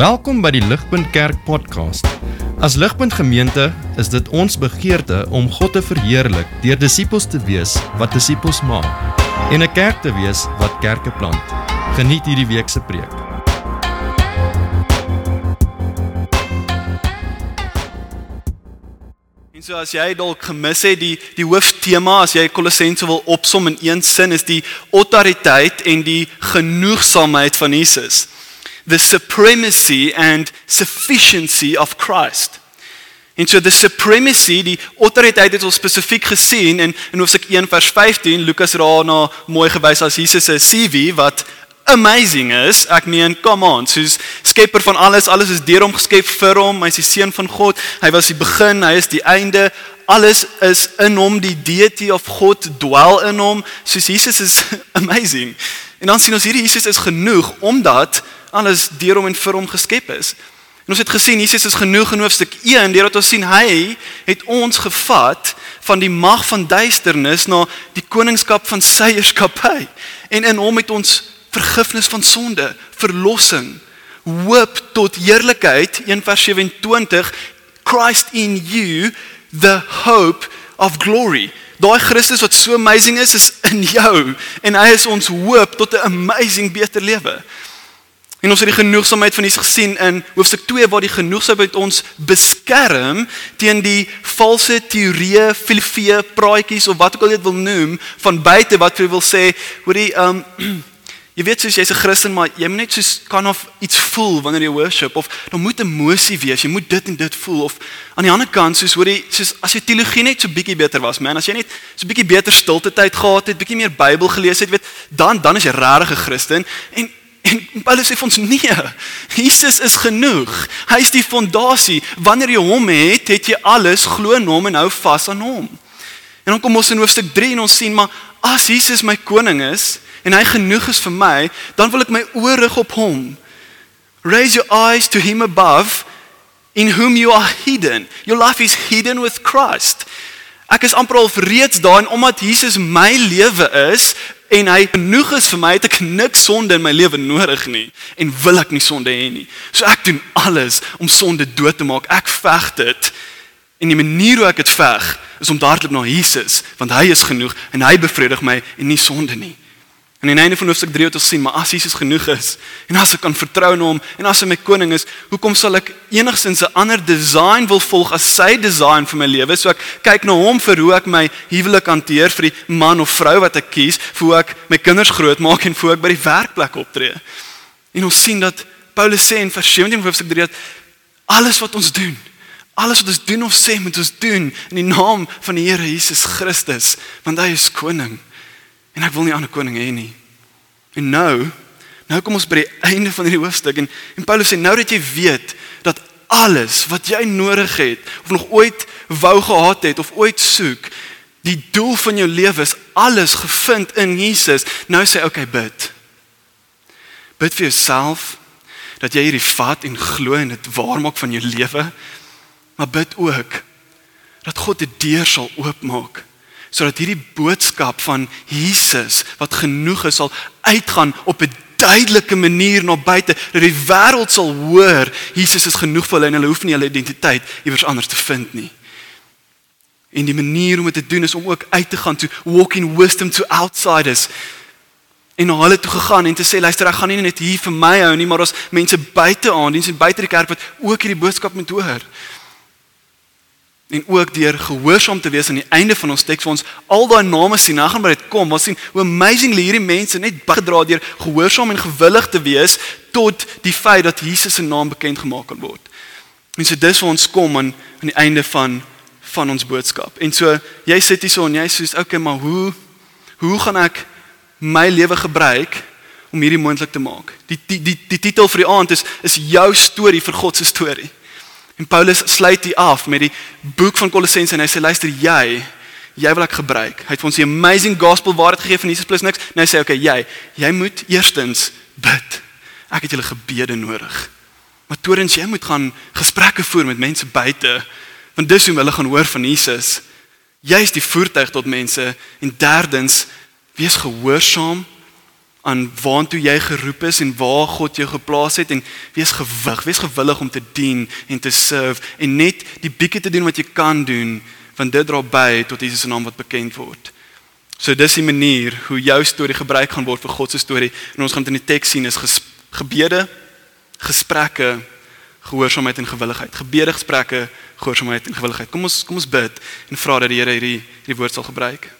Welkom by die Ligpunt Kerk podcast. As Ligpunt Gemeente is dit ons begeerte om God te verheerlik deur disippels te wees wat disippels maak en 'n kerk te wees wat kerke plant. Geniet hierdie week se preek. En so as jy dalk gemis het die die hooftema as jy Kolossense wil opsom in een sin is die autoriteit en die genoegsaamheid van Jesus. The supremacy and sufficiency of Christ. En so the supremacy, die autoriteit het ons spesifiek gesien in in Hoofstuk 1 vers 15, Lukas raai na mooi gewys as Jesus se CV wat amazing is. Ek meen, come on, soos skepper van alles, alles is deur hom geskep vir hom. Hy's die seun van God. Hy was die begin, hy is die einde. Alles is in hom, die deity of God dwel in hom. Soos Jesus is amazing. En dan sien ons hierdie Jesus is genoeg omdat alles deur hom en vir hom geskep is. En ons het gesien Jesus is genoeg in hoofstuk 1 deurdat ons sien hy het ons gevat van die mag van duisternis na die koningskap van sy heerskappy. En in hom het ons vergifnis van sonde, verlossing, hoop tot heerlikheid 1 vers 27 Christ in you the hope of glory. Daai Christus wat so amazing is is in jou en hy is ons hoop tot 'n amazing beter lewe. En ons het die genoegsaamheid van Jesus gesien in hoofstuk 2 waar die genoegsaamheid ons beskerm teen die valse teorieë, filosofieë, praatjies of wat ook al jy dit wil noem van buite wat jy wil sê, hoorie, ehm um, jy weet soos jy's 'n Christen maar jy moet net soos kan of iets voel wanneer jy worship of dan moet emosie wees, jy moet dit en dit voel of aan die ander kant soos hoorie, soos as jy teologie net so bietjie beter was, man, as jy net so bietjie beter stilte tyd gehad het, bietjie meer Bybel gelees het, weet, dan dan is jy regtig 'n Christen. En En Paulus sê vir ons nee. Jesus is genoeg. Hy is die fondasie. Wanneer jy hom het, het jy alles, glo in hom en hou vas aan hom. En dan kom ons in hoofstuk 3 en ons sien maar as Jesus my koning is en hy genoeg is vir my, dan wil ek my oë rig op hom. Raise your eyes to him above in whom you are hidden. Your life is hidden with Christ. Ek is amper al reeds daar en omdat Jesus my lewe is, en hy genoeg is vir my het ek niks sonde in my lewe nodig nie en wil ek nie sonde hê nie. So ek doen alles om sonde dood te maak. Ek veg dit. En die manier hoe ek dit veg is om daartoe na Jesus want hy is genoeg en hy bevredig my en nie sonde nie. In einde van hoofstuk 3 het ons sien, maar as Jesus genoeg is en as ek kan vertrou in hom en as hy my koning is, hoekom sal ek enigsins 'n ander design wil volg as sy design vir my lewe? So ek kyk na hom vir hoe ek my huwelik hanteer vir die man of vrou wat ek kies, vir hoe ek my kinders grootmaak en hoe ek by die werkplek optree. En ons sien dat Paulus sê in vers 17 hoofstuk 3 dat alles wat ons doen, alles wat ons doen of sê, moet ons doen in die naam van die Here Jesus Christus, want hy is koning. En ek wil nie 'n ander koning hê nie. En nou, nou kom ons by die einde van hierdie hoofstuk en en Paulus sê nou dat jy weet dat alles wat jy nodig het of nog ooit wou gehad het of ooit soek, die doel van jou lewe is alles gevind in Jesus. Nou sê okay, bid. Bid vir jouself dat jy hierdie vat en glo en dit waar maak van jou lewe. Maar bid ook dat God die deur sal oopmaak sodat hierdie boodskap van Jesus wat genoeg is sal uitgaan op 'n duidelike manier na buite dat die wêreld sal hoor Jesus is genoeg vir hulle en hulle hoef nie hulle identiteit iewers anders te vind nie. En die manier om dit te doen is om ook uit te gaan to walk in wisdom to outsiders. En na hulle toe gegaan en te sê luister ek gaan nie net hier vir my hou nie maar ons mense buite aan, mense buite die kerk wat ook hierdie boodskap moet hoor en ook deur gehoorsaam te wees aan die einde van ons teks vir ons al daai name sien nou gaan maar dit kom ons sien hoe amazingly hierdie mense net bygedra deur gehoorsaam en gewillig te wees tot die feit dat Jesus se naam bekend gemaak kan word. En so dis waar ons kom aan aan die einde van van ons boodskap. En so jy sit hier so en jy sê okay maar hoe hoe gaan ek my lewe gebruik om hierdie moontlik te maak? Die die die die titel vir die aand is is jou storie vir God se storie. En Paulus sluit hier af met die boek van Kolossense en hy sê luister jy jy wil ek gebruik. Hy het vir ons die amazing gospel waarheid gegee van Jesus plus niks. Nou sê hy okay jy jy moet eerstens bid. Ek het julle gebede nodig. Maar toerens jy moet gaan gesprekke voer met mense buite want dis hoe hulle gaan hoor van Jesus. Jy is die voertuig tot mense en derdens wees gehoorsaam aan waartoe jy geroep is en waar God jou geplaas het en wees gewig, wees gewillig om te dien en te serve en net die bietjie te doen wat jy kan doen want dit dra by tot Jesus se naam wat bekend word. So dis die manier hoe jou storie gebruik gaan word vir God se storie en ons gaan dit in die teks sien is gebede, gesprekke, gehoorsaamheid en gewilligheid. Gebede, gesprekke, gehoorsaamheid en gewilligheid. Kom ons kom ons bid en vra dat die Here hierdie hierdie woord sal gebruik.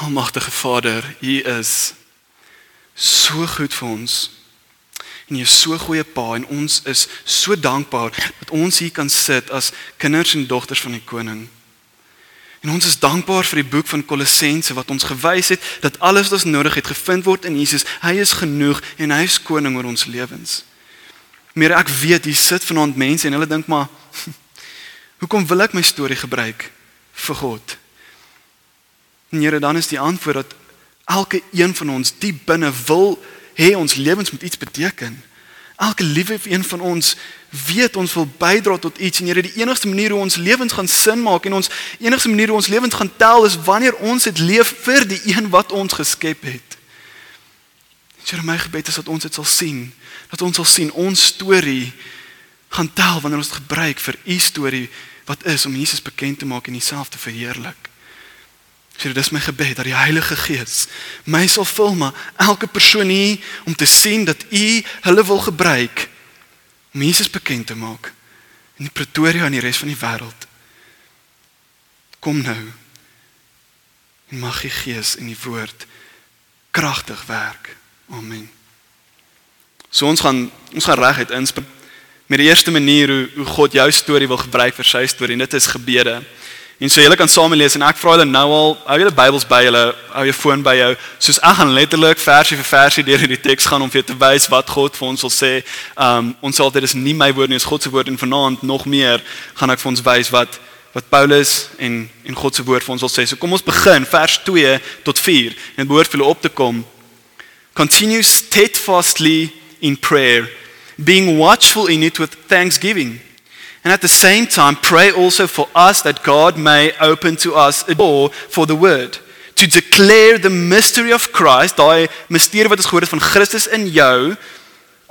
Almagtige Vader, U is so goed vir ons. En U is so goeie Pa en ons is so dankbaar dat ons hier kan sit as kinders en dogters van die koning. En ons is dankbaar vir die boek van Kolossense wat ons gewys het dat alles wat ons nodig het gevind word in Jesus. Hy is genoeg en hy is koning oor ons lewens. Meer ek weet hier sit vanaand mense en hulle dink maar hoekom wil ek my storie gebruik vir God? En Here, dan is die antwoord dat elke een van ons diep binne wil hê ons lewens moet iets beteken. Elke liewe een van ons weet ons wil bydra tot iets en Here, die enigste manier hoe ons lewens gaan sin maak en ons enigste manier hoe ons lewens gaan tel is wanneer ons dit leef vir die een wat ons geskep het. Here, my gebed is dat ons dit sal sien, dat ons sal sien ons storie gaan tel wanneer ons dit gebruik vir u storie wat is om Jesus bekend te maak en homself te verheerlik. Here, dis my gebed dat die Heilige Gees my sal vul maar elke persoon hier om te sien dat U hulle wil gebruik om Jesus bekend te maak in Pretoria en die res van die wêreld. Kom nou. En mag die Gees en die woord kragtig werk. Amen. So ons gaan ons gaan reguit inspring met die eerste manier hoe, hoe God jou storie wil gebruik vir sy storie en dit is gebede. En so julle kan saam lees en ek vra julle nou al, hou julle Bybels by julle, hou jou foon by jou. Soos ek gaan letterlik versie vir versie deur hierdie teks gaan om vir te wys wat God vir ons wil sê. Um ons sal dit is nie my woord nie, is God se woord en vanaand nog meer gaan ek vir ons wys wat wat Paulus en en God se woord vir ons wil sê. So kom ons begin vers 2 tot 4 en behoort vir julle op te kom. Continue steadfastly in prayer, being watchful in it with thanksgiving. And at the same time, pray also for us that God may open to us a door for the word to declare the mystery of Christ, daai misterie wat ons gehoor het van Christus in jou,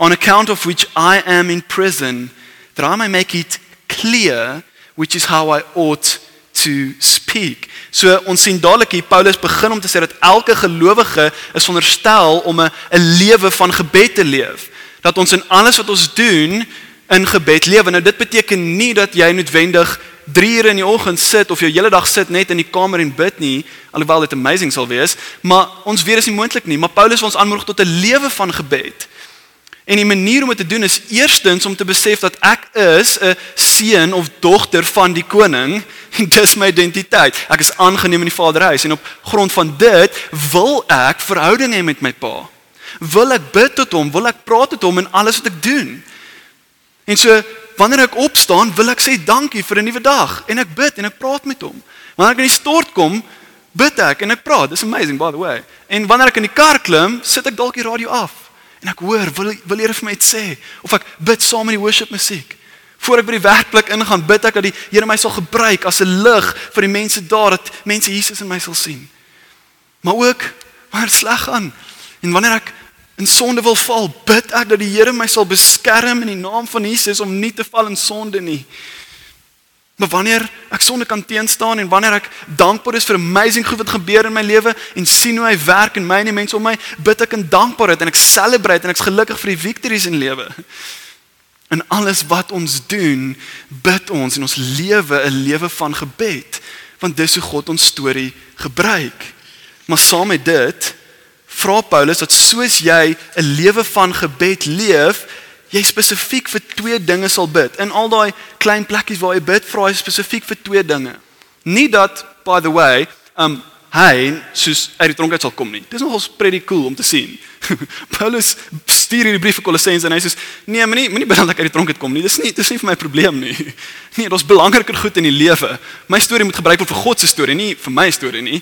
on account of which I am in prison, that I may make it clear which is how I ought to speak. So ons sien dadelik hier Paulus begin om te sê dat elke gelowige is veronderstel om 'n 'n lewe van gebed te leef. Dat ons in alles wat ons doen in gebed lewe. Nou dit beteken nie dat jy noodwendig 3 ure in die oggend sit of jou hele dag sit net in die kamer en bid nie, alhoewel dit amazing sal wees, maar ons weet dit is nie moontlik nie, maar Paulus ons aanmoedig tot 'n lewe van gebed. En die manier om dit te doen is eerstens om te besef dat ek is 'n seun of dogter van die koning en dis my identiteit. Ek is aangeneem in die Vaderhuis en op grond van dit wil ek verhouding hê met my pa. Wil ek bid tot hom, wil ek praat tot hom in alles wat ek doen. En so wanneer ek opstaan, wil ek sê dankie vir 'n nuwe dag en ek bid en ek praat met hom. Wanneer ek in die stort kom, bid ek en ek praat. Dis amazing by the way. En wanneer ek in die kar klim, sit ek dalk die radio af en ek hoor wil wil Here vir my iets sê of ek bid saam met die worship musiek. Voordat ek by die werkplek ingaan, bid ek dat die Here my sal gebruik as 'n lig vir die mense daar dat mense Jesus in my sal sien. Maar ook wanneer sleg gaan en wanneer ek in sonde wil val, bid ek dat die Here my sal beskerm in die naam van Jesus om nie te val in sonde nie. Maar wanneer ek sonde kan teenstaan en wanneer ek dankbaar is vir amazing goed wat gebeur in my lewe en sien hoe hy werk in my en die mense om my, bid ek in dankbaarheid en ek celebrate en ek's gelukkig vir die victories in lewe. In alles wat ons doen, bid ons en ons lewe 'n lewe van gebed, want dis hoe God ons storie gebruik. Maar saam met dit, vra Paulus dat soos jy 'n lewe van gebed leef, jy spesifiek vir twee dinge sal bid. In al daai klein plekkies waar jy bid, vra jy spesifiek vir twee dinge. Nie dat by the way, um hy soos uit die tronk uit sal kom nie. Dis nogals pretty cool om te sien. Paulus stuur hierdie brief vir Kolossense en hy sê: "Nee, moenie moenie bid dat ek uit die tronk uit kom nie. Dis nie dis nie vir my probleem nie. Nee, daar's belangriker goed in die lewe. My storie moet gebruik word vir God se storie, nie vir my storie nie.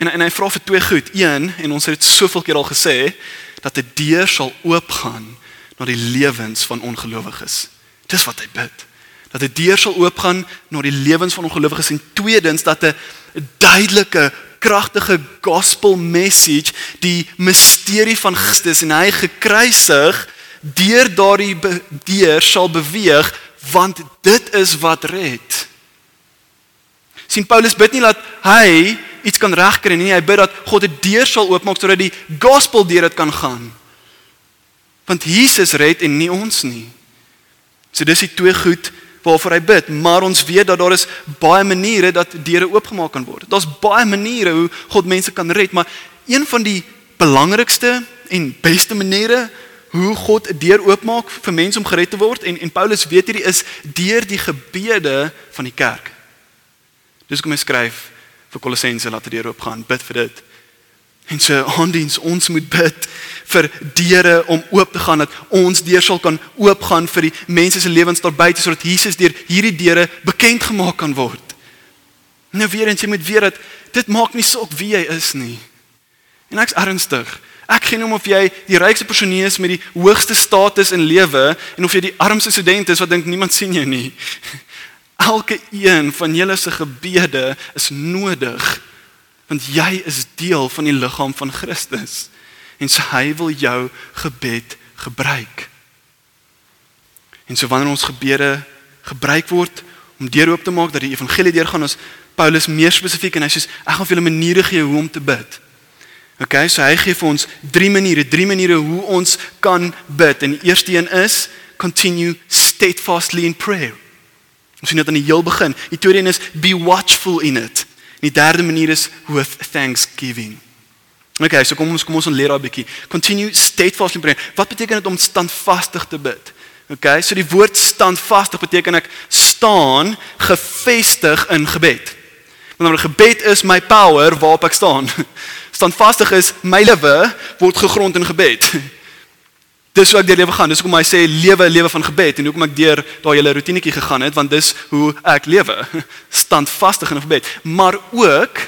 En en hy vra vir twee goed. Een, en ons het dit soveel keer al gesê, dat 'n deur sal oopgaan na die lewens van ongelowiges. Dis wat hy bid. Dat 'n deur sal oopgaan na die lewens van ongelowiges en tweedens dat 'n duidelike kragtige gospel message, die misterie van Christus en hy gekruisig deur daardie deur sal beweeg want dit is wat red. sien Paulus bid nie dat hy iets kan regkry nie, hy bid dat God 'n deur sal oopmaak sodat die gospel deur dit kan gaan. Want Jesus red en nie ons nie. So dis die twee goed waarvoor hy bid, maar ons weet dat daar is baie maniere dat deure oopgemaak kan word. Daar's baie maniere hoe God mense kan red, maar een van die belangrikste en beste maniere hoe God 'n deur oopmaak vir mense om gered te word en en Paulus weet hierdie is deur die gebede van die kerk. Dis kom hy skryf vir Kolossense laat die deur oopgaan, bid vir dit. En so aandiens ons moet bid vir deure om oop te gaan dat ons deur sal kan oopgaan vir die mense se lewens daar buite sodat Jesus deur hierdie deure bekend gemaak kan word. Nou weer eens jy moet weet dat dit maak nie saak wie jy is nie. En ek's ernstig. Ek gee nie om of jy die rykste persoon is met die hoogste status in lewe en of jy die armste student is wat dink niemand sien jou nie. Elke een van julle se gebede is nodig want jy is deel van die liggaam van Christus en so hy wil jou gebed gebruik. En so wanneer ons gebede gebruik word om deur oop te maak dat die evangelie deurgaan ons Paulus meer spesifiek en hy sê ek gaan vir julle maniere gee hoe om te bid. Okay, so hy gee vir ons drie maniere, drie maniere hoe ons kan bid. En die eerste een is continue steadfastly in prayer. Ons sien dit aan die heel begin. Die tweede een is be watchful in it. En die derde manier is with thanksgiving. Okay, so kom ons kom ons leer daai bietjie. Continue steadfastly in prayer. Wat beteken dit om standvastig te bid? Okay, so die woord standvastig beteken ek staan gefestig in gebed. Want 'n gebed is my power waarop ek staan. standvastig is my lewe word gegrond in gebed. Dis hoe ek deur lewe gaan. Dis hoekom hy sê lewe lewe van gebed en hoekom ek deur daai hele rotinetjie gegaan het want dis hoe ek lewe. Standvastig in gebed, maar ook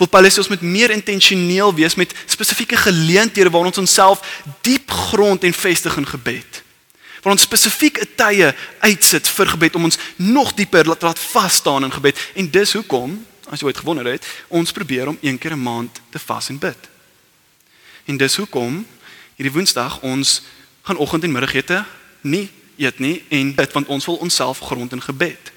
wil Paulus ons met meer intentioneel wees met spesifieke geleenthede waar ons onsself diep grond en vestig in gebed. Waar ons spesifieke tye uitsit vir gebed om ons nog dieper laat laat vas staan in gebed en dis hoekom as jy ooit gewonder het, ons probeer om een keer 'n maand te vas en bid. En dis hoekom hierdie Woensdag ons gaan oggend en middagete nie eet nie en bid want ons wil onsself grond in gebed.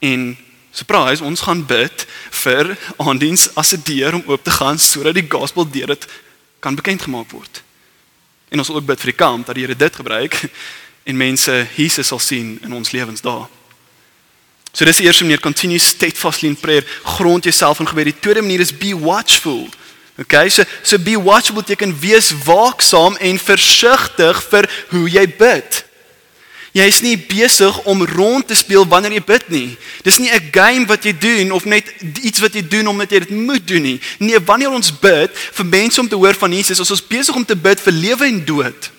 En surprise, ons gaan bid vir aandiens as 'n deur om oop te gaan sodat die gospel deur dit kan bekend gemaak word. En ons wil ook bid vir die kamp dat die Here dit gebruik en mense Jesus sal sien in ons lewens daar. So dis die eerste manier continue steadfastly in prayer, grond jouself in gebed. Die tweede manier is be watchful. Okay, so so be watchful beteken wees waaksaam en versigtig vir hoe jy bid. Jy is nie besig om rond te speel wanneer jy bid nie. Dis nie 'n game wat jy doen of net iets wat jy doen omdat jy dit moet doen nie. Nee, wanneer ons bid vir mense om te hoor van Jesus, is ons besig om te bid vir lewe en dood.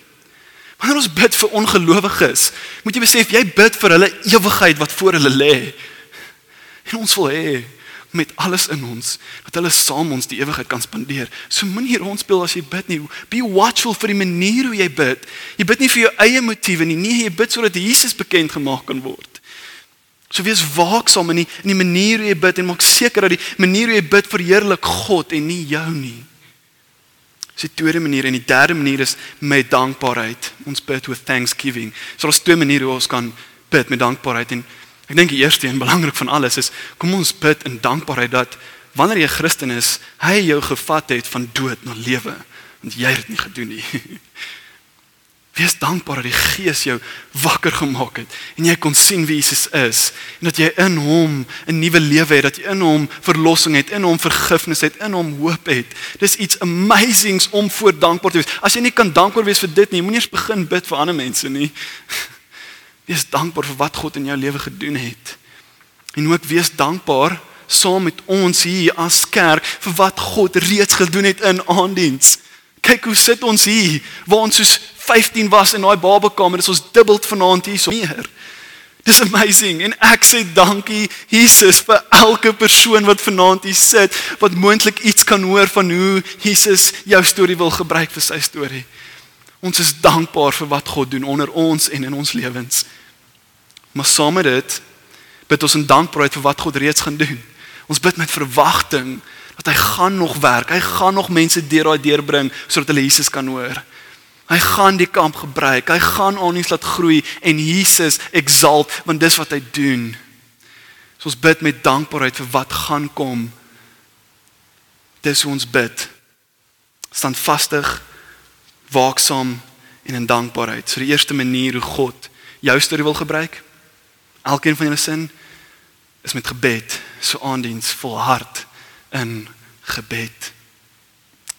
Wanneer ons bid vir ongelowiges, moet jy besef jy bid vir hulle ewigheid wat voor hulle lê. En ons wil hê met alles in ons dat hulle saam ons die ewigheid kan spandeer. So moenie rond speel as jy bid nie. Be watchful vir die manier hoe jy bid. Jy bid nie vir jou eie motiewe nie. Nee, jy bid sodat Jesus bekend gemaak kan word. So wees waaksaam in die in die manier hoe jy bid en maak seker dat die manier hoe jy bid verheerlik God en nie jou nie. Dis die tweede manier en die derde manier is met dankbaarheid. Ons bid with thanksgiving. So daar's twee maniere hoe ons kan bid met dankbaarheid en ek dink die eerste en belangrik van alles is kom ons bid in dankbaarheid dat wanneer jy Christen is, hy jou gevat het van dood na lewe want jy het dit nie gedoen nie. Wees dankbaar dat die Gees jou wakker gemaak het en jy kon sien wie Jesus is en dat jy in hom 'n nuwe lewe het, dat jy in hom verlossing het, in hom vergifnis het, in hom hoop het. Dis iets amazings om voor dankbaar te wees. As jy nie kan dankbaar wees vir dit nie, moenie eens begin bid vir ander mense nie. Wees dankbaar vir wat God in jou lewe gedoen het. En ook wees dankbaar saam met ons hier as kerk vir wat God reeds gedoen het in aandiens. Kyk hoe sit ons hier waar ons soos 15 was in daai babakamer, is ons dubbel vanaand hier so meer. Dis amazing en ek sê dankie Jesus vir elke persoon wat vanaand hier sit wat moontlik iets kan hoor van hoe Jesus jou storie wil gebruik vir sy storie. Ons is dankbaar vir wat God doen onder ons en in ons lewens. Maar saam met dit bid ons in dankbaarheid vir wat God reeds gaan doen. Ons bid met verwagting dat hy gaan nog werk. Hy gaan nog mense deur daai deur bring sodat hulle Jesus kan hoor. Hy gaan die kamp gebruik. Hy gaan ons laat groei en Jesus exalt want dis wat hy doen. So ons bid met dankbaarheid vir wat gaan kom. Dis ons bid. Standvastig, waaksaam en in dankbaarheid. So die eerste manier hoe God jou storie wil gebruik. Elkeen van julle sin is met gebed, so aandiens volhard in gebed.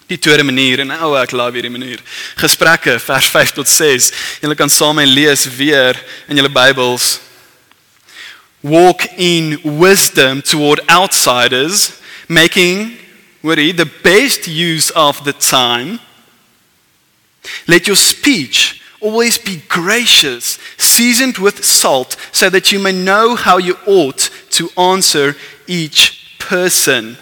Die tweede manier en ou ek love hierdie manier. Gesprekke vers 5 tot 6. Julle kan saam met lees weer in julle Bybels. Walk in wisdom toward outsiders, making worry the best use of the time. Let your speech always be gracious, seasoned with salt, so that you may know how you ought to answer each person.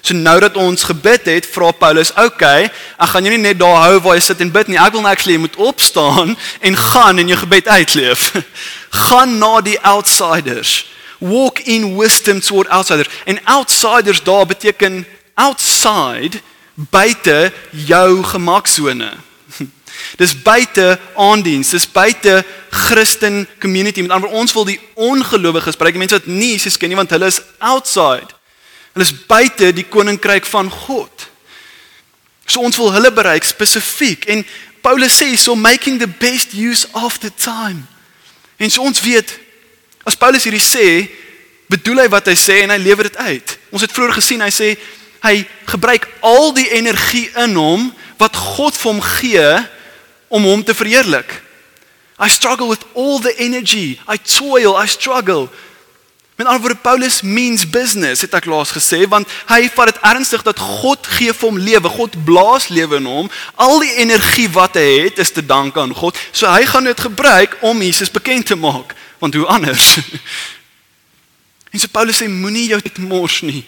So nou dat ons gebid het, vra Paulus, "Oké, okay, ek gaan jou nie net daar hou waar jy sit en bid nie. Ek wil net actually jy moet opstaan en gaan en jou gebed uitleef. gaan na die outsiders. Walk in wisdom toward outsiders. En outsiders daar beteken outside buite jou gemaksone. Dis buite aandiens, dis buite Christen community. Met ander woorde, ons wil die ongelowiges, spreek mense wat nie Jesus ken nie want hulle is outside. Hulle is buite die koninkryk van God. So ons wil hulle bereik spesifiek en Paulus sê so making the best use of the time. En so ons weet as Paulus hierdie sê, bedoel hy wat hy sê en hy lewer dit uit. Ons het vroeër gesien hy sê hy gebruik al die energie in hom wat God vir hom gee om hom te verheerlik. I struggle with all the energy. I toil, I struggle. Met ander woorde Paulus means business het ek laas gesê want hy vat dit ernstig dat God gee vir hom lewe. God blaas lewe in hom. Al die energie wat hy het is te danke aan God. So hy gaan dit gebruik om Jesus bekend te maak. Want hoe anders? En so Paulus sê moenie jou tyd mors nie.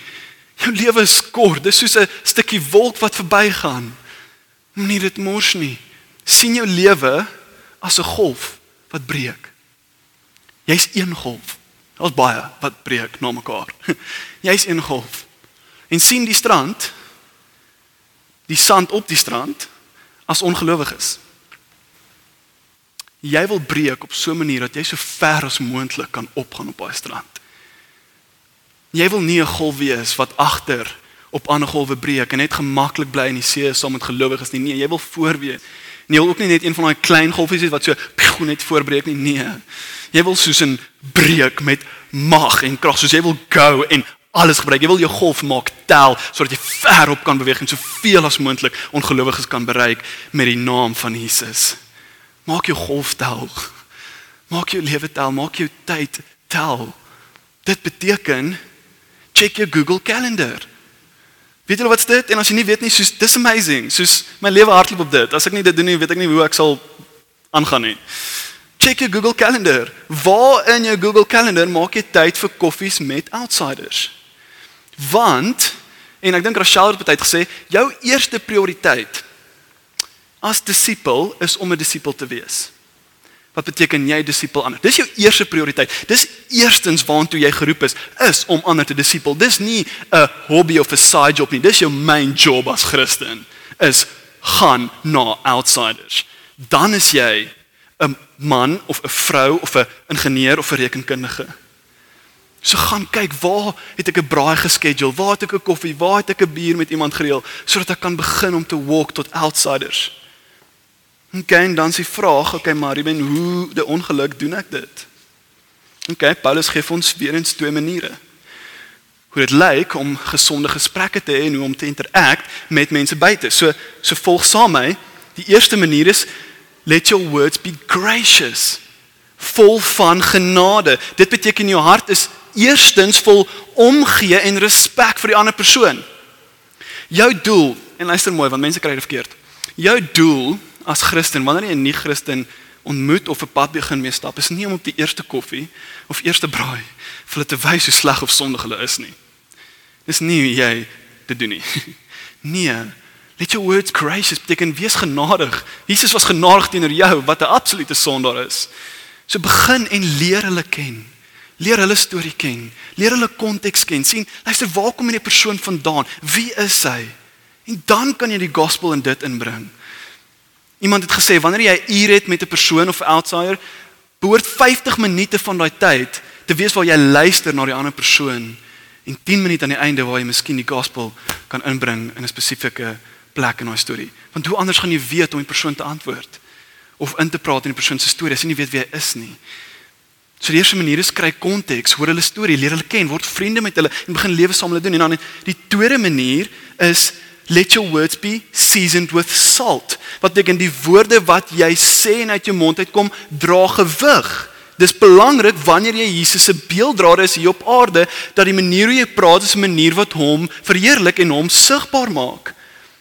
Jou lewe is kort. Dis soos 'n stukkie wolk wat verbygaan. Moenie dit mors nie. sien jou lewe as 'n golf wat breek. Jy's een golf. Daar's baie wat breek na mekaar. Jy's in golf. En sien die strand die sand op die strand as ongelowiges. Jy wil breek op so 'n manier dat jy so ver as moontlik kan opgaan op daai strand. Jy wil nie 'n golf wees wat agter op ander golwe breek en net gemaklik bly in die see saam met gelowiges nie. Nee, jy wil voorwees. Nie ook nie net een van daai klein golfies wat so net voorbreek nie. Nee. Jy wil soos 'n breek met mag en krag, soos jy wil go en alles gebruik. Jy wil jou golf maak tel sodat jy ver op kan beweeg en soveel as moontlik ongelowiges kan bereik met die naam van Jesus. Maak jou golf tel. Maak jou lewe tel, maak jou tyd tel. Dit beteken check jou Google Calendar. Weet jy wat dit? En as jy nie weet nie, soos dis amazing. Soos my lewe hardloop op dit. As ek nie dit doen nie, weet ek nie hoe ek sal aangaan nie. Check jou Google Calendar. Waar in jou Google Calendar maak jy tyd vir koffies met outsiders? Want en ek dink Rachel het baie gesê, jou eerste prioriteit as disipel is om 'n disipel te wees. Wat beteken jy disipel ander? Dis jou eerste prioriteit. Dis eerstens waartoe jy geroep is, is om ander te disipel. Dis nie 'n hobby of 'n side job nie. Dis jou main job as Christen. Is gaan na outsiders. Dan is jy 'n man of 'n vrou of 'n ingenieur of 'n rekenkundige. So gaan kyk waar het ek 'n braai geskedule, waar het ek 'n koffie, waar het ek 'n bier met iemand gereël sodat ek kan begin om te walk tot outsiders. Okay, en dan s'ie vraag, okay, maar jy ben hoe die ongeluk doen ek dit? Okay, Paulus gee ons weer eens twee maniere. Hoe dit lyk om gesonde gesprekke te hê en hoe om te interact met mense buite. So so volg saam my. Die eerste manier is let your words be gracious vol van genade dit beteken jou hart is eerstens vol omgee en respek vir die ander persoon jou doel en luister mooi want mense kry dit verkeerd jou doel as Christen wanneer jy 'n nie Christen ontmoet of 'n pad begin mee stap is nie om op die eerste koffie of eerste braai vir hulle te wys hoe sleg of sondig hulle is nie dis nie jy dit doen nie nee Let your words gracious beteken wees genadig. Jesus was genadig teenoor jou wat 'n absolute sondaar is. So begin en leer hulle ken. Leer hulle storie ken. Leer hulle konteks ken. sien, luister, waar kom hierdie persoon vandaan? Wie is hy? En dan kan jy die gospel in dit inbring. Iemand het gesê wanneer jy 'n uur het met 'n persoon of 'n outsider, behoort 50 minute van daai tyd te wees waar jy luister na die ander persoon en 10 minute aan die einde waar jy miskien die gospel kan inbring in 'n spesifieke plek in daai storie. Want hoe anders gaan jy weet om die persoon te antwoord of in te praat in die persoon se storie as jy nie weet wie hy is nie? So die eerste manier is kry konteks, hoor hulle storie, leer hulle ken, word vriende met hulle en begin lewe saam met hulle doen. En dan die tweede manier is let your words be seasoned with salt. Wat beteken die woorde wat jy sê en uit jou mond uitkom dra gewig. Dis belangrik wanneer jy Jesus se beelddraer is hier op aarde dat die manier hoe jy praat is 'n manier wat hom verheerlik en hom sigbaar maak.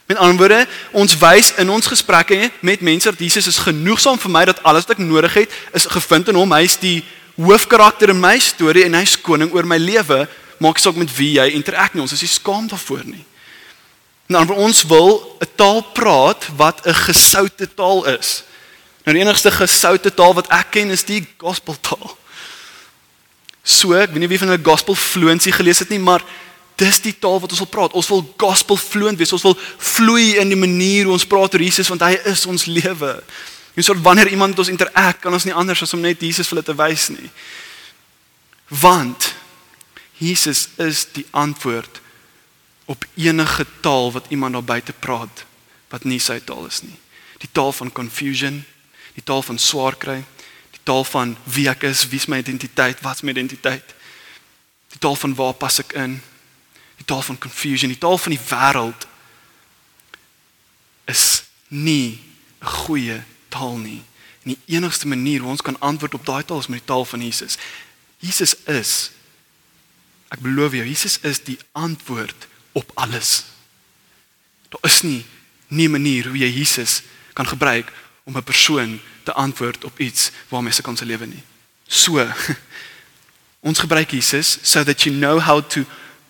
Met ander woorde, ons wys in ons gesprekke met mense dat Jesus is genoegsaam vir my dat alles wat ek nodig het is gevind in hom. Hy is die hoofkarakter in my storie en hy's koning oor my lewe, maak saak met wie jy interakt nie. Ons is nie skaam daarvoor nie. Nou vir ons wil 'n taal praat wat 'n gesoute taal is. Nou die enigste gesoute taal wat ek ken is die gospeltaal. So, ek weet nie wie van hulle gospel fluency gelees het nie, maar dis die taal wat ons wil praat. Ons wil gospel fluent wees. Ons wil vloei in die manier hoe ons praat oor Jesus want hy is ons lewe. En so wanneer iemand met ons interak, kan ons nie anders as om net Jesus vir hulle te wys nie. Want Jesus is die antwoord op enige taal wat iemand daar buite praat wat nie sy taal is nie. Die taal van confusion, die taal van swaar kry, die taal van wie ek is, wie is my identiteit, wat is my identiteit? Die taal van waar pas ek in? Die taal van confusion, die taal van die wêreld is nie 'n goeie taal nie. En die enigste manier hoe ons kan antwoord op daai taal is met die taal van Jesus. Jesus is ek beloof jou, Jesus is die antwoord op alles. Daar is nie nie 'n manier hoe jy Jesus kan gebruik om 'n persoon te antwoord op iets waarmee sy kan se lewe nie. So ons gebruik Jesus so that you know how to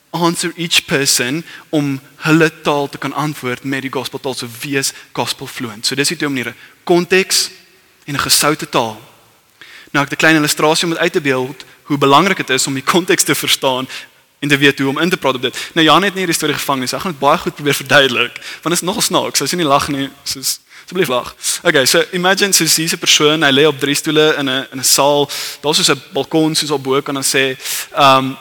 answer each person om hulle taal te kan antwoord met die gospel taal so wees gospel fluent. So dis die twee maniere: konteks en 'n gesoute taal. Nou ek het 'n klein illustrasie om dit uit te beeld hoe belangrik dit is om die konteks te verstaan en te weet hoe om in te praat op dit. Nou Jan het nie hierdie storie gevang nie. So ek gaan dit baie goed probeer verduidelik. Want dit is nogal snaaks. As jy nie lag nie, soos asseblief lag. Okay, so imagine so hier's 'n persoon, hy lê op drie stoele in 'n in 'n saal. Daar's so 'n balkon soos op bo kan dan sê, ehm um,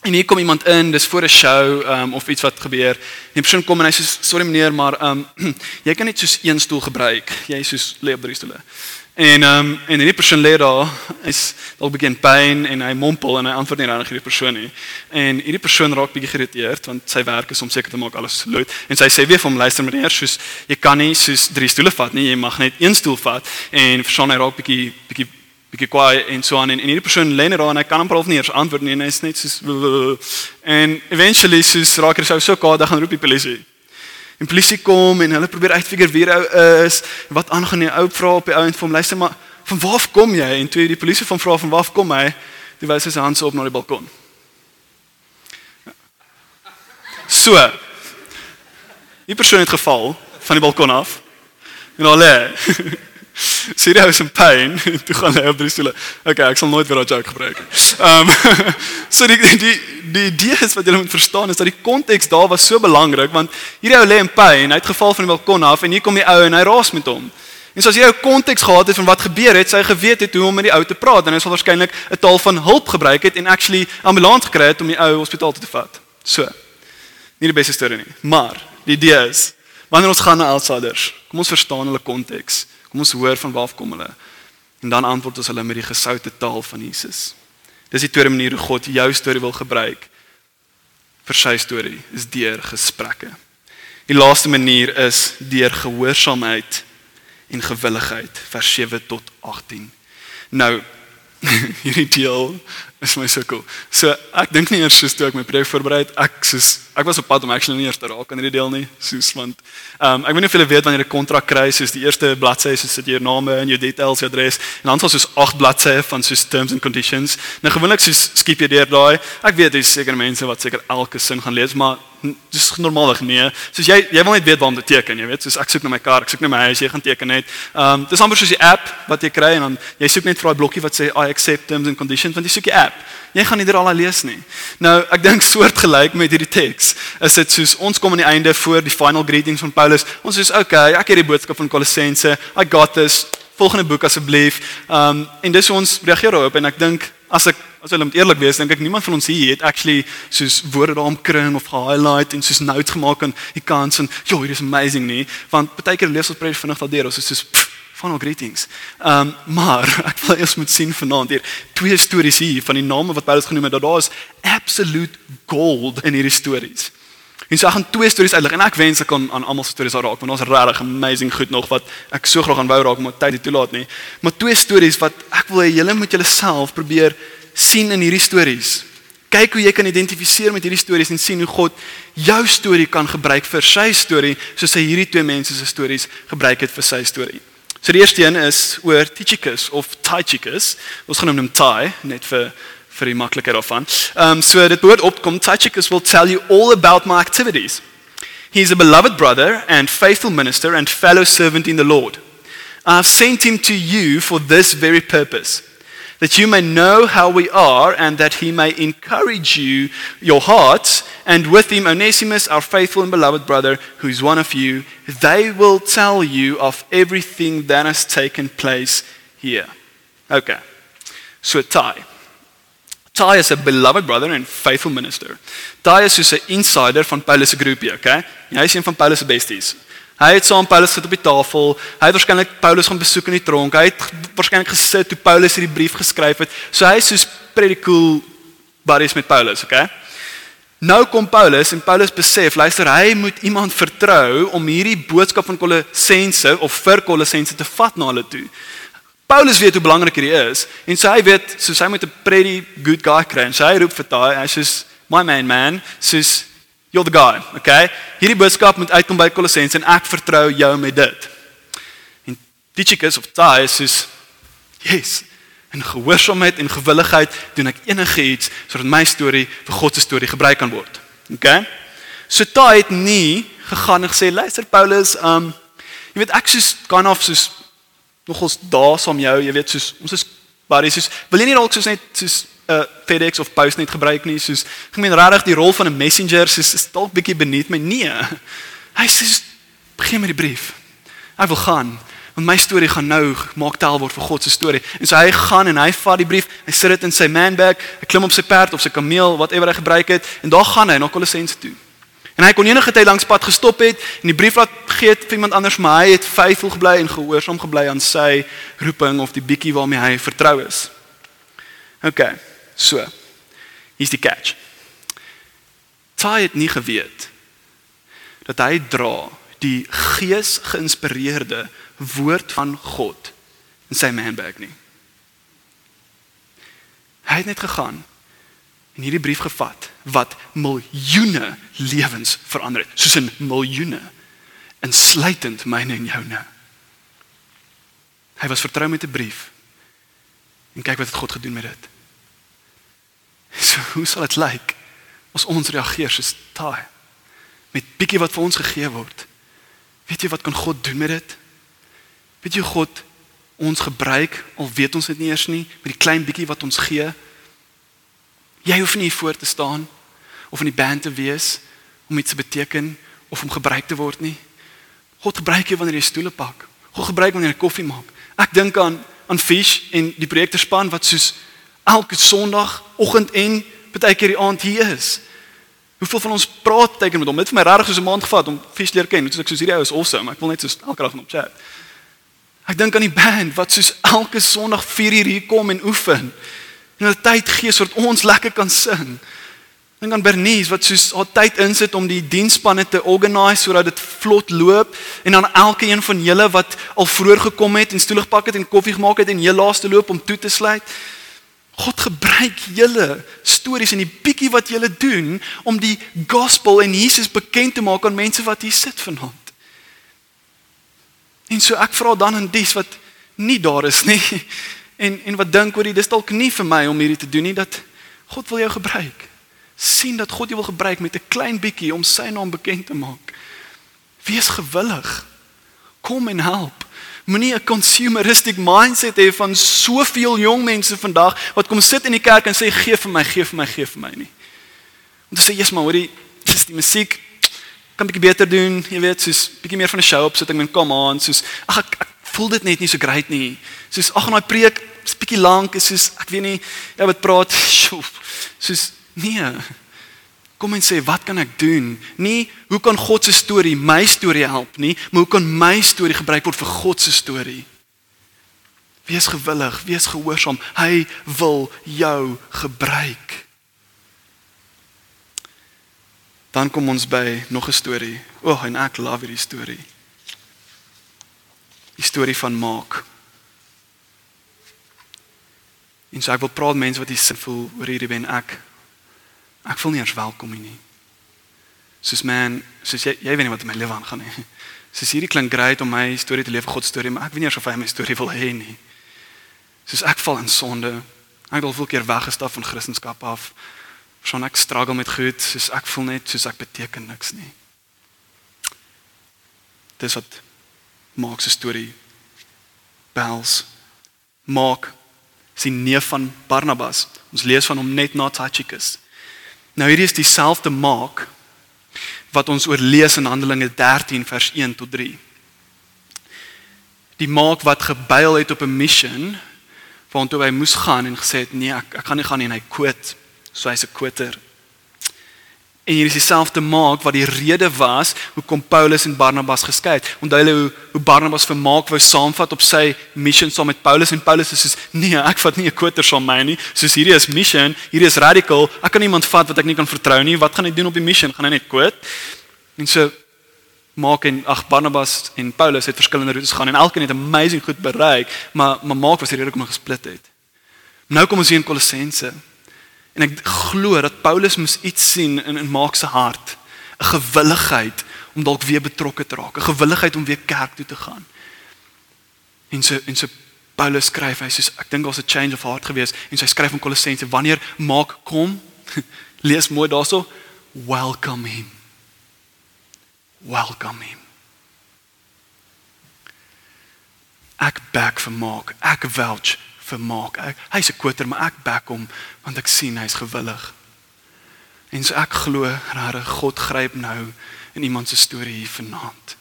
En hier kom iemand in, dis voor 'n show um, of iets wat gebeur. Die persoon kom en hy sê sorry meneer, maar um, jy kan net soos een stoel gebruik. Jy soos lê op drie stoele. En ehm um, en die persoon lê daar, hy's dalk begin pyn en hy mompel en hy antwoord nie reg hierdie persoon nie. En hierdie persoon raak bietjie geïrriteerd want sy werk is om seker te maak alles luid. En sy sê weer vir hom luister meneer, soos jy kan nie soos drie stoele vat nie, jy mag net een stoel vat en verstaan hy raak bietjie bietjie bietjie kwaai en so aan en, en hierdie persoon lê net daar en hy kan amper half nie eens antwoord nie en hy's net soos en eventually soos raak hy so kwaad dat gaan roep die polisie. En polisie kom en hulle probeer uitfigure wie ou is, wat aangaan die ou vra op die ou en vir hom luister maar van waar kom jy en toe die polisie van vra van waar kom hy, die wys sy hand so op na die balkon. So. Die persoon het geval van die balkon af. En al lê sê hy is in pyn toe gaan hy op drie stoele. Okay, ek sal nooit weer daai joke gebruik nie. Ehm um, so die die die idee is wat jy moet verstaan is dat die konteks daar was so belangrik want hierdie ou lê in pyn, hy het geval van die balkon af en hier kom die ou en hy raas met hom. En so as jy 'n konteks gehad het van wat gebeur het, sy geweet het hoe om met die ou te praat en hy sal waarskynlik 'n taal van hulp gebruik het en actually ambulans gekry het om die ou hospitaal toe te vat. So. Nie die beste storie nie, maar die idee is wanneer ons gaan na outsiders, kom ons verstaan hulle konteks. Kom ons hoor van waar kom hulle. En dan antwoord ons hulle met die gesoute taal van Jesus. Dis die tweede manier hoe God jou storie wil gebruik vir sy storie, is deur gesprekke. Die laaste manier is deur gehoorsaamheid en gewilligheid, vers 7 tot 18. Nou hierdie deel is my so cool. So ek dink nie eers soos toe ek my preek voorberei het, ek soos ek was op pad om actually nie eers te raak aan hierdie deel nie, soos want ehm um, ek weet nie of julle weet wanneer 'n kontrak kry, soos die eerste bladsy is sit jou name en jou details, jou adres en dan soos 8 bladsye van soos terms and conditions. Nou gewoonlik soos skiep jy deur daai. Ek weet daar's seker mense wat seker elke sin gaan lees, maar dis normaalweg nee. Soos jy jy wil net weet waar om te teken, jy weet, soos ek soek na my kar, ek soek na my huis, jy gaan teken net. Ehm um, dis amper soos die app wat jy kry en dan jy soek net vir daai blokkie wat sê I accept terms and conditions, want jy soek die app. Jy gaan nie dit al lees nie. Nou, ek dink soortgelyk met hierdie teks. Is dit soos ons kom aan die einde voor die final greetings van Paulus. Ons is okay, ek het die boodskap van Kolossense. I got this. Volgende boek asseblief. Um en dis hoe ons reageer daarop en ek dink as ek as hulle moet eerlik wees, dink ek niemand van ons hier het actually soos woorde daarom kring of highlight en soos notes gemaak aan die kants en jo, hier is amazing nie, want baie keer lees ons preek vinnig daardeur, ons is soos pff, final greetings. Ehm um, maar ek wil eers moet sien vanaand hier twee stories hier van die name wat Paulus genoem het dat daar is absolute gold in hierdie stories. En so ek gaan twee stories uitlig en ek wens ek kan aan almal se stories raak want ons regtig amazing goed nog wat ek so graag aan wou raak maar tyd het toelaat nie. Maar twee stories wat ek wil hê julle moet julle self probeer sien in hierdie stories. Kyk hoe jy kan identifiseer met hierdie stories en sien hoe God jou storie kan gebruik vir sy storie soos hy hierdie twee mense se stories gebruik het vir sy storie. So die eerste een is oor Tychicus of Tychicus. Ons gaan hom noem Ty net vir vir die maklikheid daarvan. Um so dit woord opkom Tychicus will tell you all about my activities. He is a beloved brother and faithful minister and fellow servant in the Lord. I've sent him to you for this very purpose that you may know how we are and that he may encourage you your hearts and with him Onesimus our faithful and beloved brother who is one of you they will tell you of everything that has taken place here. Okay. So Ty. Ty is a beloved brother and faithful minister. Ty is soos 'n insider van Paulus se groepie okay? Hy is Paulus besties Hy het saam Paulus gesit op die tafel. Hy het waarskynlik Paulus gaan besoek in die tronk. Hy het waarskynlik gesit toe Paulus hierdie brief geskryf het. So hy is soos pretty cool buddies met Paulus, okay? Nou kom Paulus en Paulus besef, luister, hy moet iemand vertrou om hierdie boodskap van Kolossense of vir Kolossense te vat na hulle toe. Paulus weet hoe belangrik hierdie is en so hy weet, so hy moet 'n pretty good guy kry. En so hy roep vir daai, hy sê, "My man, man, soos You're the guy, okay? Hierdie boodskap moet uitkom by Kolossense en ek vertrou jou met dit. En Tychicus of Titus is yes, in gehoorsaamheid en gewilligheid doen ek enigiets sodat my storie vir God se storie gebruik kan word. Okay? So Titus het nie gegaan en gesê luister Paulus, um jy weet ek soos kind of soos nogals daar saam jou, jy weet soos ons is buddies soos wil jy nie dalk soos net soos uh, FedEx of Postnet gebruik nie. Soos ek meen regtig die rol van 'n messenger soos is dalk bietjie beneath my nee. Hy sê begin met die brief. Hy wil gaan. Want my storie gaan nou maak tel word vir God se storie en so hy gaan en hy vat die brief. Hy sit dit in sy manbag. Hy klim op sy perd of sy kameel whatever hy gebruik het. En daar gaan hy na Kolossense toe. En hy kon enige tyd langs pad gestop het en die brief laat gee vir iemand anders maar hy het faithful gebly en gehoorsaam gebly aan sy roeping of die bietjie waarmee hy vertrou is. OK So. Hier's die catch. Ty het nie geweet dat hy dra die gees geïnspireerde woord van God in sy manbag nie. Hy het net gegaan en hierdie brief gevat wat miljoene lewens verander het, soos in miljoene insluitend myne en joune. Hy was vertrou met 'n brief. En kyk wat het God gedoen met dit. So hoe sal dit lyk as ons reageer soos daai met bietjie wat vir ons gegee word? Weet jy wat kan God doen met dit? Weet jy God ons gebruik al weet ons dit nie eers nie met die klein bietjie wat ons gee? Jy hoef nie voor te staan of in die band te wees om iets te beteken of om gebruik te word nie. God gebruik jou wanneer jy stoele pak. God gebruik wanneer jy koffie maak. Ek dink aan aan Fish en die projekterspan wat soos elke Sondagoggend en baie keer die aand hier is. Hoeveel van ons praat teken met hom? Dit vir my regtig so 'n maand gevat om Fish leer ken. Dit is ek soos hierdie ou is awesome. Ek wil net so elke dag met hom chat. Ek dink aan die band wat soos elke Sondag 4 uur hier kom en oefen. En hulle tyd gee sodat ons lekker kan sing. Dink aan Bernice wat soos haar tyd insit om die diensspanne te organise sodat dit vlot loop en dan elkeen van julle wat al vroeër gekom het en stoel gepak het en koffie gemaak het en heel laaste loop om toe te sluit. God gebruik julle stories en die bietjie wat julle doen om die gospel en Jesus bekend te maak aan mense wat hier sit vanaand. En so ek vra dan aan dies wat nie daar is nie en en wat dink oor dit dis dalk nie vir my om hierdie te doen nie dat God wil jou gebruik. sien dat God jou wil gebruik met 'n klein bietjie om sy naam bekend te maak. Wees gewillig. Kom en help. Moenie 'n consumeristic mindset hê van soveel jong mense vandag wat kom sit in die kerk en sê gee vir my, gee vir my, gee vir my nie. Om te sê jy's maar hoorie, dis die musiek kan bietjie beter doen, jy weet, soos bietjie meer van 'n show opsetting met kom aan, soos ag ek, ek voel dit net nie so great nie. Soos ag en daai preek is bietjie lank, is soos ek weet nie, jy wat praat, soos nee. Kom en sê wat kan ek doen? Nie hoe kan God se storie my storie help nie, maar hoe kan my storie gebruik word vir God se storie? Wees gewillig, wees gehoorsaam. Hy wil jou gebruik. Dan kom ons by nog 'n storie. O, oh, en ek love hierdie storie. Die storie van Maak. En so ek wil praat mense wat hier sit voel oor hierdie wen ek Ek voel nie eens welkom hier nie. Soos man, soos jy jy weet nie wat in my lewe aangaan nie. Soos hierdie klink great om my storie te leef, God se storie, maar ek weet nie of hy my storie wil hê nie. Soos ek val in sonde. Ek het al keer weggestap van Christendom af. Schon ek struggle met goed, soos ek voel net soos ek beteken niks nie. Dis wat maak se storie bels maak sien neef van Barnabas. Ons lees van hom net na Tychicus. Nou hierdie is dieselfde maak wat ons oorlees in Handelinge 13 vers 1 tot 3. Die maak wat gebuil het op 'n missie waartoe hy moes gaan en gesê het nee, ek ek gaan nie gaan nie en hy quit. So hy's 'n quitter. En hier is dieselfde maak wat die rede was hoekom Paulus en Barnabas geskei het. Onthou hulle hoe, hoe Barnabas vir maak wou saamvat op sy missie saam met Paulus en Paulus is soos nee, ek vat nie 'n kwoter saam my nie. Soos hierdie is missie, hierdie is radical. Ek kan niemand vat wat ek nie kan vertrou nie. Wat gaan hy doen op die missie? Gaan hy net kwot? En so maak en ag Barnabas en Paulus het verskillende roetes gaan en elkeen het amazing goed bereik, maar maar maak was die rede hoekom hulle gesplit het. Nou kom ons hier in Kolossense. En ek glo dat Paulus moes iets sien in in Mark se hart, 'n gewilligheid om dalk weer betrokke te raak, 'n gewilligheid om weer kerk toe te gaan. En so en so Paulus skryf, hy sê ek dink daar's 'n change of heart gewees en sy skryf in Kolossense wanneer Mark kom, lees mooi daarso, welcome him. Welcome him. Ek back vir Mark, ek vouch vermaak. Hy's 'n kwoter, maar ek back hom want ek sien hy's gewillig. En so ek glo regtig God gryp nou in iemand se storie hier vanaand.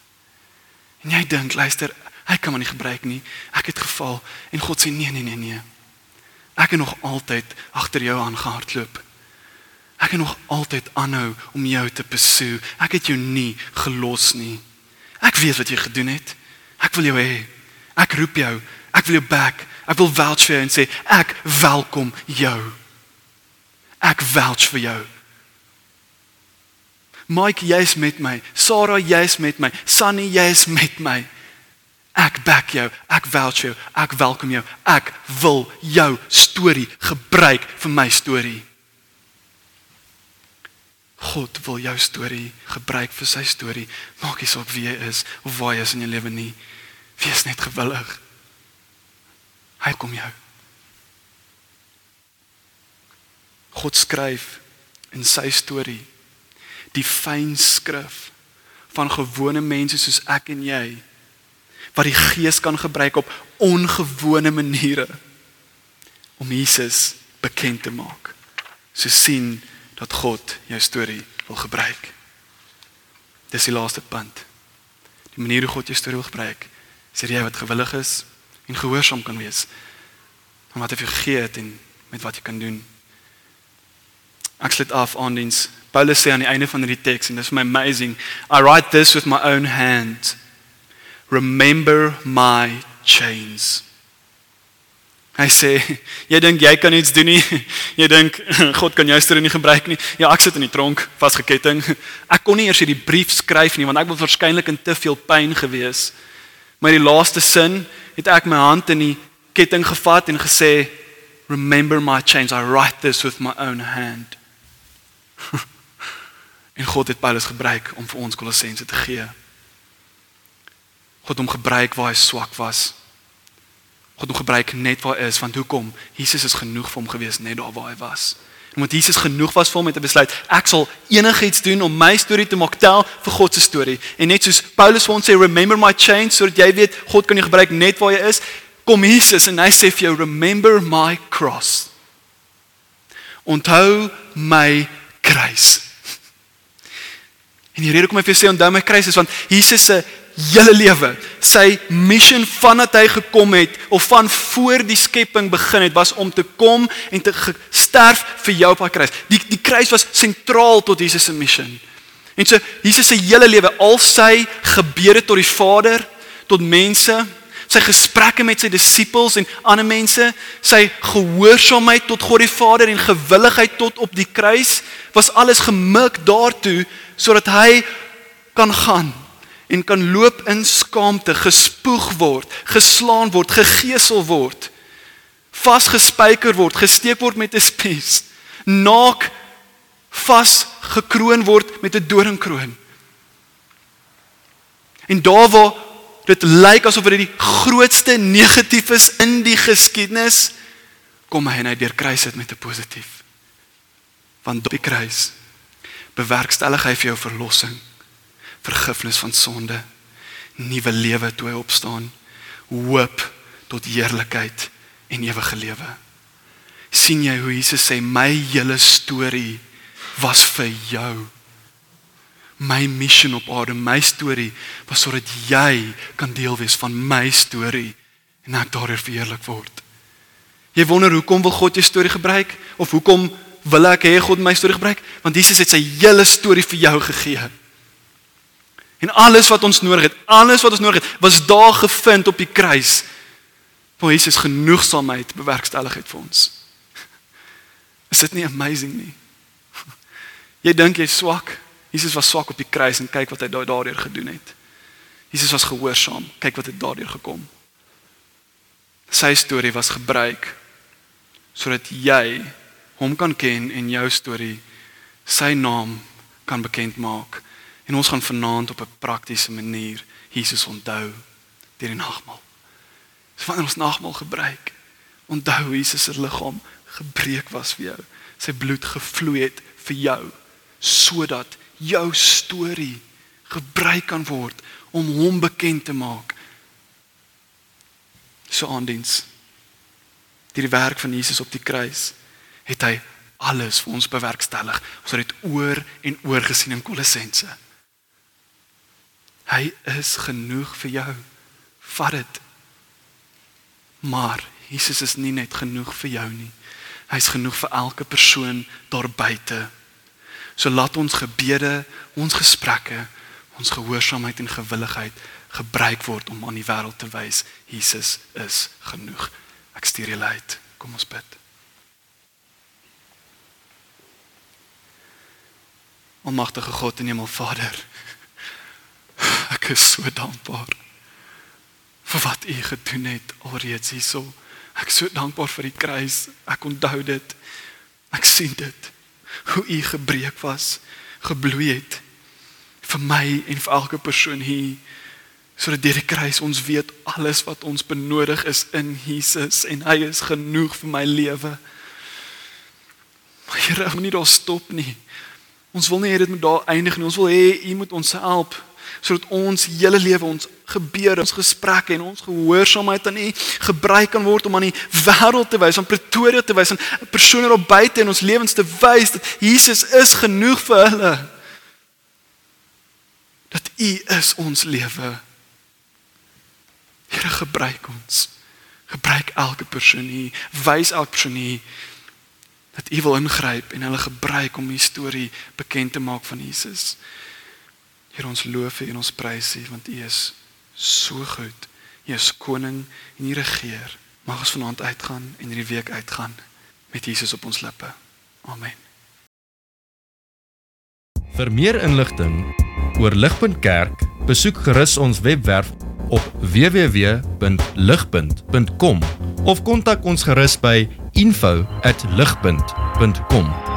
En jy dink, luister, hy kan my nie gebruik nie. Ek het geval en God sê nee, nee, nee, nee. Ek het nog altyd agter jou aangehardloop. Ek het nog altyd aanhou om jou te pursue. Ek het jou nie gelos nie. Ek weet wat jy gedoen het. Ek wil jou hê. Ek roep jou. Ek wil jou back. Ek wil vouch vir jou en sê ek welkom jou. Ek vouch vir jou. Mike, jy's met my. Sarah, jy's met my. Sunny, jy's met my. Ek back jou. Ek vouch jou. Ek welkom jou. Ek wil jou storie gebruik vir my storie. God wil jou storie gebruik vir sy storie. Maak nie saak wie jy is of waar jy is in jou lewe nie. Wees net gewillig. Hy kom jou. God skryf in sy storie die fyn skrif van gewone mense soos ek en jy wat die gees kan gebruik op ongewone maniere om Jesus bekend te maak. So sien dat God jou storie wil gebruik. Dis die laaste punt. Die manier hoe God jou storie wil gebruik, is jy wat gewillig is en gehoorsaam kan wees aan wat hy gegee het en met wat jy kan doen. Ek sluit af aan diens. Paulus sê aan die einde van hierdie teks en dis my amazing. I write this with my own hand. Remember my chains. Hy sê, jy dink jy kan iets doen nie. Jy dink God kan jou storie nie gebruik nie. Ja, ek sit in die tronk vasgeketting. Ek kon nie eers hierdie brief skryf nie want ek was waarskynlik in te veel pyn gewees. Maar die laaste sin het ek my hand in die ketting gevat en gesê remember my chains I write this with my own hand. en God het Paulus gebruik om vir ons Kolossense te gee. God hom gebruik waar hy swak was. God hom gebruik net waar hy is want hoekom? Jesus is genoeg vir hom gewees net daar waar hy was. Omdat Jesus genoeg was vir hom om te besluit ek sal enigiets doen om my storie te maak tel vir God se storie. En net soos Paulus vir ons sê remember my chains sodat jy weet God kan jou gebruik net waar jy is, kom Jesus en hy sê vir jou remember my cross. Onthou my kruis. En die rede hoekom ek vir jou sê onthou my kruis is want Jesus se hele lewe, sy mission vandat hy gekom het of van voor die skepping begin het, was om te kom en te sterf vir jou op daai kruis. Die die kruis was sentraal tot Jesus se mission. En so Jesus se hele lewe, al sy gebede tot die Vader, tot mense, sy gesprekke met sy disippels en ander mense, sy gehoorsaamheid tot God die Vader en gewilligheid tot op die kruis, was alles gemik daartoe sodat hy kan gaan en kan loop in skaamte, gespoeg word, geslaan word, gegeesel word, vasgespijker word, gesteek word met 'n spies, naak vas gekroon word met 'n doringkroon. En daar waar dit lyk asof dit die grootste negatief is in die geskiedenis, kom hy en hy deurkruis dit met 'n positief. Want die kruis bewerkstellig hy vir jou verlossing vergifnis van sonde, nuwe lewe toe hy opstaan, hoop tot heerlikheid en ewige lewe. sien jy hoe Jesus sê my hele storie was vir jou. My mission op aarde, my storie was sodat jy kan deel wees van my storie en ek daardeur verheerlik word. Jy wonder hoekom wil God jou storie gebruik of hoekom wil ek hê God my storie gebruik? Want Jesus het sy hele storie vir jou gegee. En alles wat ons nodig het, alles wat ons nodig het, was daar gevind op die kruis. Waar Jesus genoegsaamheid bewerkstellig het vir ons. Is dit nie amazing nie? Jy dink jy's swak. Jesus was swak op die kruis en kyk wat hy daardeur gedoen het. Jesus was gehoorsaam. Kyk wat het daardeur gekom. Sy storie was gebruik sodat jy hom kan ken en jou storie sy naam kan bekend maak En ons gaan vanaand op 'n praktiese manier Jesus onthou deur die nagmaal. So wanneer ons nagmaal gebruik, onthou Jesus se liggaam gebreek was vir jou. Sy bloed gevloei het vir jou sodat jou storie gebruik kan word om hom bekend te maak. So aandiens. Deur die werk van Jesus op die kruis het hy alles vir ons bewerkstellig. Ons het dit oor en oor gesien in Kolossense. Hy is genoeg vir jou. Vat dit. Maar Jesus is nie net genoeg vir jou nie. Hy's genoeg vir elke persoon daar buite. So laat ons gebede, ons gesprekke, ons gehoorsaamheid en gewilligheid gebruik word om aan die wêreld te wys Jesus is genoeg. Ek stuur julle uit. Kom ons bid. Almagtige God en Hemelvader, Ek is so dankbaar vir wat U gedoen het alreeds hierso. Ek is so dankbaar vir die kruis. Ek onthou dit. Ek sien dit. Hoe U gebreek was, gebloei het vir my en vir elke persoon hier sodat deur die kruis ons weet alles wat ons benodig is in Jesus en hy is genoeg vir my lewe. Maar Here, moenie daar stop nie. Ons wil nie hê dit moet daar eindig nie. Ons wil hê U moet ons help sodat ons hele lewe ons gebeure, ons gesprekke en ons gehoorsaamheid aan U gebruik kan word om aan die wêreld te wys, aan Pretoria te wys, aan persone op buite in ons lewens te wys dat Jesus is genoeg vir hulle. Dat U is ons lewe. Here gebruik ons. Gebruik elke persoon hier, wys elke persoon hier dat U wil ingryp en hulle gebruik om die storie bekend te maak van Jesus. Here ons loof U en ons prys U want U is so goed. U is koning en U regeer. Mag ons vanaand uitgaan en hierdie week uitgaan met Jesus op ons lippe. Amen. Vir meer inligting oor Ligpunt Kerk, besoek gerus ons webwerf op www.ligpunt.com of kontak ons gerus by info@ligpunt.com